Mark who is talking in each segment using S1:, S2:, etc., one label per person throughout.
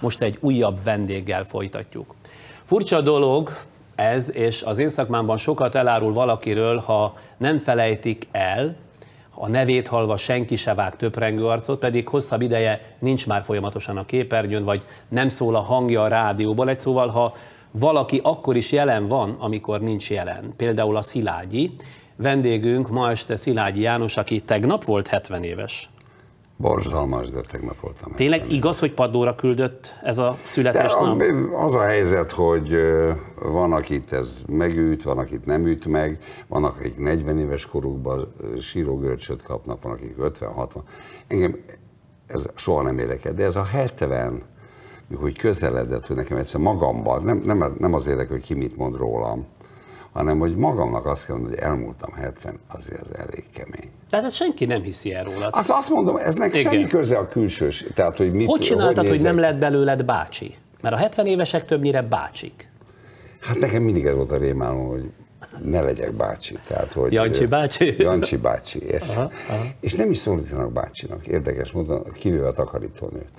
S1: Most egy újabb vendéggel folytatjuk. Furcsa dolog ez, és az én szakmámban sokat elárul valakiről, ha nem felejtik el, a nevét halva senki se vág töprengő arcot, pedig hosszabb ideje nincs már folyamatosan a képernyőn, vagy nem szól a hangja a rádióból. Egy szóval, ha valaki akkor is jelen van, amikor nincs jelen. Például a Szilágyi. Vendégünk ma este Szilágyi János, aki tegnap volt 70 éves.
S2: Borzalmas, de tegnap voltam.
S1: Tényleg igaz, hogy padlóra küldött ez a születésnap?
S2: Az a helyzet, hogy van, akit ez megüt, van, akit nem üt meg, van, akik 40 éves korukban sírógörcsöt kapnak, van, akik 50-60. Engem ez soha nem érdekel, de ez a 70, hogy közeledett, hogy nekem egyszer magamban, nem, nem, nem az érdekel, hogy ki mit mond rólam, hanem hogy magamnak azt kell mondani, hogy elmúltam 70, azért az elég kemény.
S1: Tehát ezt senki nem hiszi el rólad.
S2: Azt, azt mondom, ez neki
S1: Igen.
S2: semmi köze a külsős. Tehát, hogy mit,
S1: Hogy csináltad, hogy,
S2: nézek.
S1: nem lett belőled bácsi? Mert a 70 évesek többnyire bácsik.
S2: Hát nekem mindig ez volt a rémálom, hogy ne legyek bácsi. Tehát, hogy,
S1: Jancsi bácsi?
S2: Jancsi bácsi, érted? És nem is szólítanak bácsinak. Érdekes módon, kivéve a takarítónőt,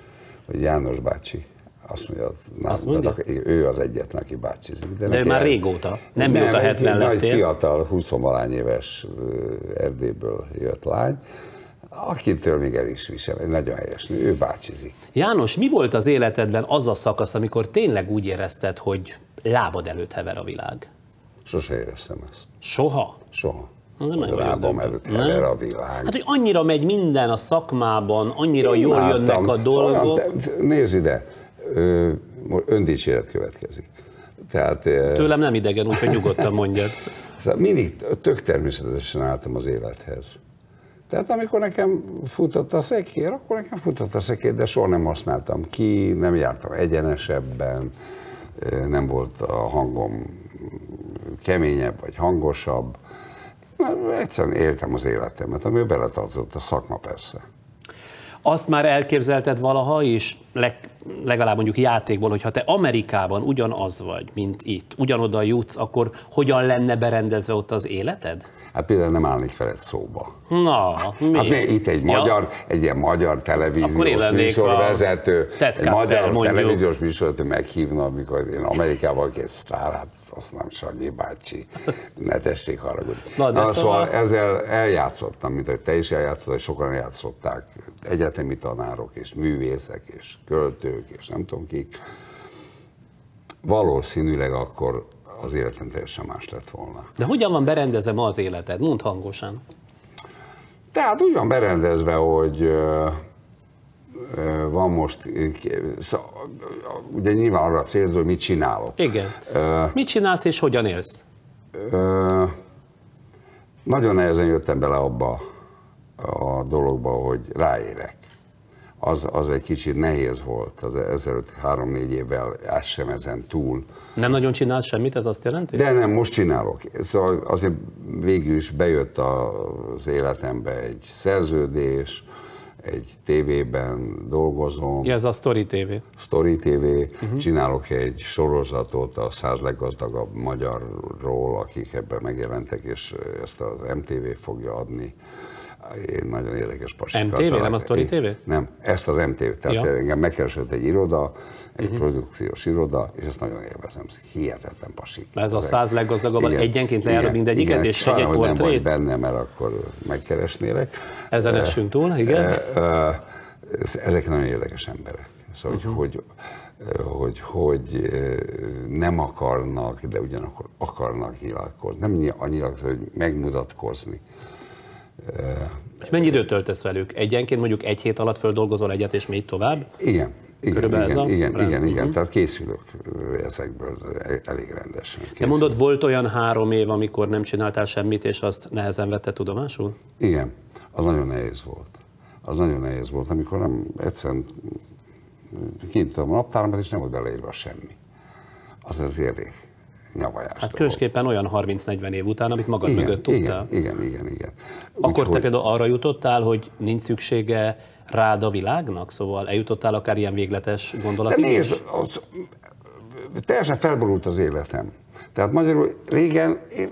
S2: hogy János bácsi. Azt mondja, na,
S1: Azt mondja?
S2: de ő az egyetlen, aki bácsizik.
S1: De ő
S2: neki
S1: már
S2: el-
S1: régóta, nem mióta
S2: egy
S1: 70
S2: nagy
S1: lettél.
S2: fiatal, 20 valány éves Erdélyből jött lány, akitől még el is visel, egy nagyon helyes nő, ő bácsizik.
S1: János, mi volt az életedben az a szakasz, amikor tényleg úgy érezted, hogy lábad előtt hever a világ?
S2: Sose éreztem ezt.
S1: Soha?
S2: Soha.
S1: Az nem
S2: Lábam előtt hever
S1: Nem?
S2: a világ.
S1: Hát, hogy annyira megy minden a szakmában, annyira jól
S2: Imádtam.
S1: jönnek a dolgok.
S2: Olyan, nézd ide, öndicséret következik. Tehát
S1: Tőlem nem idegen, úgyhogy nyugodtan mondjad.
S2: szóval mindig tök természetesen álltam az élethez. Tehát amikor nekem futott a szekér, akkor nekem futott a szekér, de soha nem használtam ki, nem jártam egyenesebben, nem volt a hangom keményebb vagy hangosabb. Egyszerűen éltem az életemet, ami beletartozott a szakma persze.
S1: Azt már elképzelted valaha is, leg, legalább mondjuk játékból, hogy ha te Amerikában ugyanaz vagy, mint itt, ugyanoda jutsz, akkor hogyan lenne berendezve ott az életed?
S2: Hát például nem állnék veled szóba.
S1: Na, mi?
S2: Hát itt egy
S1: Ja.
S2: magyar, egy ilyen magyar televíziós műsorvezető, egy magyar
S1: mondjuk.
S2: televíziós műsorvezető meghívna, amikor én Amerikában két sztár, hát azt nem Sanyi bácsi, ne tessék haragudni.
S1: Na, de
S2: Na,
S1: szóval-
S2: szóval ezzel eljátszottam, mint hogy te is eljátszottad, és sokan eljátszották, egyetemi tanárok, és művészek, és költők, és nem tudom kik. Valószínűleg akkor az életem teljesen más lett volna.
S1: De hogyan van berendezve ma az életed? Mondd hangosan.
S2: Tehát úgy van berendezve, hogy van most, ugye nyilván arra célzó, hogy mit csinálok.
S1: Igen. Mit csinálsz és hogyan élsz?
S2: Ö, nagyon nehezen jöttem bele abba a dologba, hogy ráérek. Az, az egy kicsit nehéz volt, az ezelőtt három-négy évvel ez sem ezen túl.
S1: Nem nagyon csinálsz semmit, ez azt jelenti?
S2: De nem, most csinálok. Szóval azért végül is bejött az életembe egy szerződés, egy tévében dolgozom,
S1: Ja, ez a Story TV.
S2: Story TV, uh-huh. csinálok egy sorozatot a száz leggazdagabb magyarról, akik ebben megjelentek, és ezt az MTV fogja adni. Nagyon érdekes pasikat.
S1: MTV, nem a. Story TV?
S2: Nem, ezt az MTV. Tehát
S1: Ja.
S2: engem megkeresett egy iroda, egy uh-huh. produkciós iroda, és ezt nagyon élvezem. Hihetetlen pasik.
S1: Ez a száz leggazdagabban
S2: Igen,
S1: egyenként lejárod
S2: igen,
S1: mindegyiket,
S2: igen.
S1: és egy-egy
S2: hogy nem vagy
S1: portrét?
S2: benne, mert akkor megkeresnélek.
S1: Ezen essünk túl, igen.
S2: Ö, ez- Ezek nagyon érdekes emberek. Szóval, uh-huh. hogy, hogy, hogy nem akarnak, de ugyanakkor akarnak nyilatkozni. Nem nyi- a nyilatkozni, hogy megmutatkozni.
S1: És mennyi időt töltesz velük? Egyenként mondjuk egy hét alatt földolgozol egyet, és még tovább?
S2: Igen. Igen,
S1: Körülbelül ez
S2: igen,
S1: a
S2: igen,
S1: rend.
S2: igen, igen,
S1: Mhm.
S2: tehát készülök ezekből e- elég rendesen.
S1: Te
S2: Készülök.
S1: mondod, volt olyan három év, amikor nem csináltál semmit, és azt nehezen vette tudomásul?
S2: Igen, az nagyon nehéz volt. Az nagyon nehéz volt, amikor nem egyszerűen kinyitom a naptáramat, és nem volt beleírva semmi. Az az elég nyavajás.
S1: Hát különösképpen olyan 30-40 év után, amit magad
S2: igen,
S1: mögött tudtál.
S2: igen, igen, igen, igen.
S1: Akkor te
S2: Úgyhogy-
S1: például arra jutottál, hogy nincs szüksége rád a világnak? Szóval eljutottál akár ilyen végletes
S2: De
S1: gondolatig is?
S2: nézd, az, teljesen felborult az életem. Tehát magyarul régen én,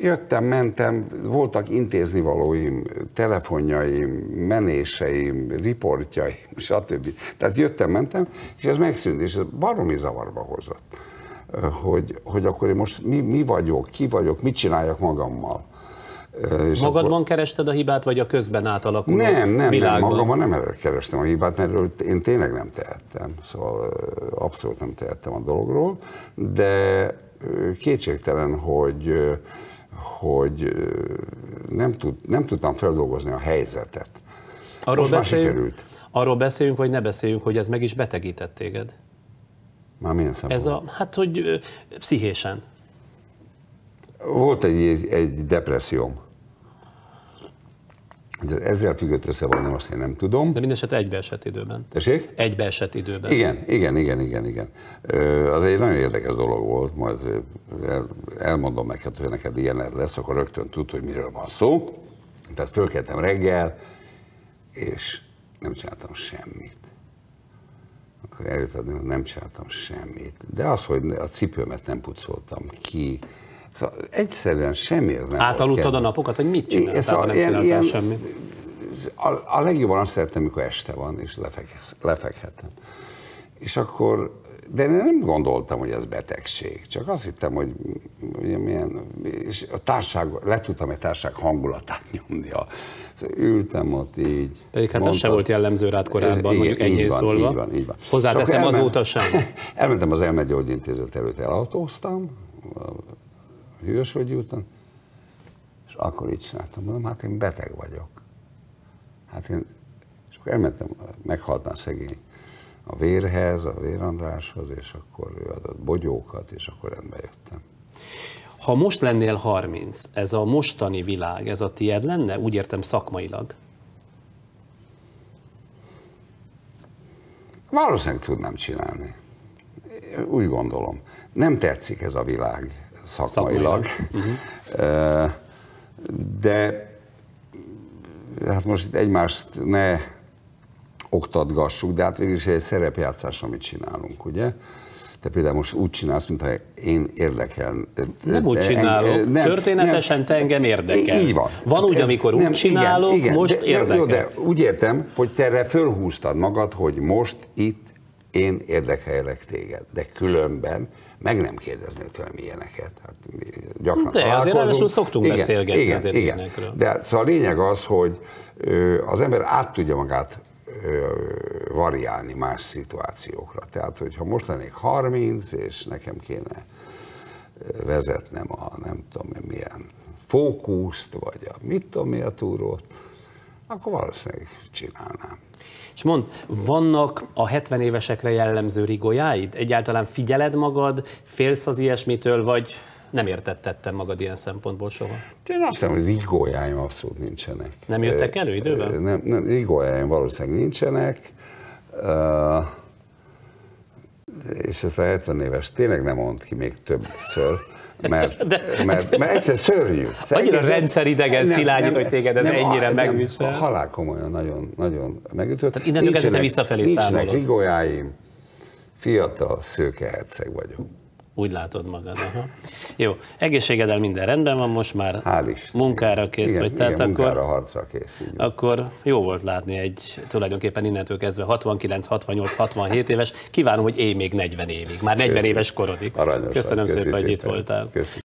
S2: jöttem, mentem, voltak intéznivalóim, telefonjaim, menéseim, riportjaim, stb. Tehát jöttem, mentem, és ez megszűnt, és ez baromi zavarba hozott. Hogy, hogy akkor én most mi, mi vagyok, ki vagyok, mit csináljak magammal.
S1: És Magadban akkor... kerested a hibát, vagy a közben átalakuló
S2: Nem, nem,
S1: világban?
S2: nem, magamban nem kerestem a hibát, mert én tényleg nem tehettem, szóval abszolút nem tehettem a dologról, de kétségtelen, hogy hogy nem, tud, nem tudtam feldolgozni a helyzetet.
S1: Arról Most beszéljünk, sikerült. Arról beszéljünk, vagy ne beszéljünk, hogy ez meg is betegített téged.
S2: Már milyen
S1: Ez a, hát, hogy ö, pszichésen.
S2: Volt egy, egy, egy depresszióm. Ezzel függött össze, vagy nem, azt én nem tudom.
S1: De mindesetre egybeesett időben.
S2: Tessék?
S1: Egybeesett időben.
S2: Igen, igen, igen, igen, igen. Az egy nagyon érdekes dolog volt, majd elmondom neked, hogy neked ilyen lesz, akkor rögtön tud, hogy miről van szó. Tehát fölkeltem reggel, és nem csináltam semmit. Akkor hogy nem csináltam semmit. De az, hogy a cipőmet nem pucoltam ki, Szóval egyszerűen semmi ez nem
S1: Átaludtad a napokat, hogy mit csináltál, szóval nem ilyen, ilyen, semmit?
S2: A, a legjobban azt szeretem, mikor este van, és lefekhetem. És akkor, de én nem gondoltam, hogy ez betegség, csak azt hittem, hogy milyen, és a társág, le tudtam egy társág hangulatát nyomni. A, ültem ott így.
S1: Pedig hát ez se volt jellemző rád korábban, igen, mondjuk ennyi szólva. Így van, így van. Hozzáteszem azóta sem.
S2: Elmentem az elmegyógyintézet előtt, elautóztam, Hűvösvölgyi úton, és akkor így csináltam, mondom, hát én beteg vagyok. Hát én, és akkor elmentem, meghalt már szegény a vérhez, a vérandráshoz, és akkor ő adott bogyókat, és akkor rendbe jöttem.
S1: Ha most lennél 30, ez a mostani világ, ez a tied lenne? Úgy értem szakmailag.
S2: Valószínűleg tudnám csinálni. Úgy gondolom. Nem tetszik ez a világ szakmailag. szakmailag. De hát most itt egymást ne oktatgassuk, de hát végül is egy szerepjátszás, amit csinálunk, ugye? Te például most úgy csinálsz, mintha én érdekel.
S1: Nem úgy csinálok. Nem, Történetesen nem, te engem érdekelsz. Így van. Van úgy, amikor nem, úgy csinálok, igen, igen, most de, érdekel. Jó, de
S2: úgy értem, hogy te erre fölhúztad magad, hogy most itt én érdekelek téged, de különben meg nem kérdeznél tőlem ilyeneket. Hát
S1: gyakran De azért ráadásul szoktunk igen, beszélgetni igen, azért igen. Ilyenekről.
S2: De szóval a lényeg az, hogy az ember át tudja magát variálni más szituációkra. Tehát, hogyha most lennék 30, és nekem kéne vezetnem a nem tudom milyen fókuszt, vagy a mit tudom mi a túrót, akkor valószínűleg csinálnám.
S1: És mond, vannak a 70 évesekre jellemző rigójáid? Egyáltalán figyeled magad, félsz az ilyesmitől, vagy nem értettettem magad ilyen szempontból soha?
S2: Én azt hiszem, hogy rigójáim abszolút nincsenek.
S1: Nem jöttek elő időben?
S2: Nem, nem rigójáim valószínűleg nincsenek. Uh, és ez a 70 éves tényleg nem mond ki még többször mert, de, mert, mert egyszer szörnyű.
S1: Annyira rendszeridegen szilágyít, hogy téged ez nem, ennyire nem, megvisel.
S2: A halál komolyan nagyon, nagyon megütött.
S1: Tehát innentől kezdve visszafelé
S2: Nincsenek rigójáim, fiatal, szőke herceg vagyok.
S1: Úgy látod magad. Aha. Jó, egészségedel minden rendben van, most már Hál' munkára kész
S2: igen,
S1: vagy.
S2: Tehát igen, akkor, munkára, harcra kész. Így
S1: akkor jó volt látni egy tulajdonképpen innentől kezdve 69, 68, 67 éves. Kívánom, hogy élj még 40 évig, már 40 Köszönöm. éves korodig.
S2: Aranyos
S1: Köszönöm szépen, hogy itt voltál. Köszönöm.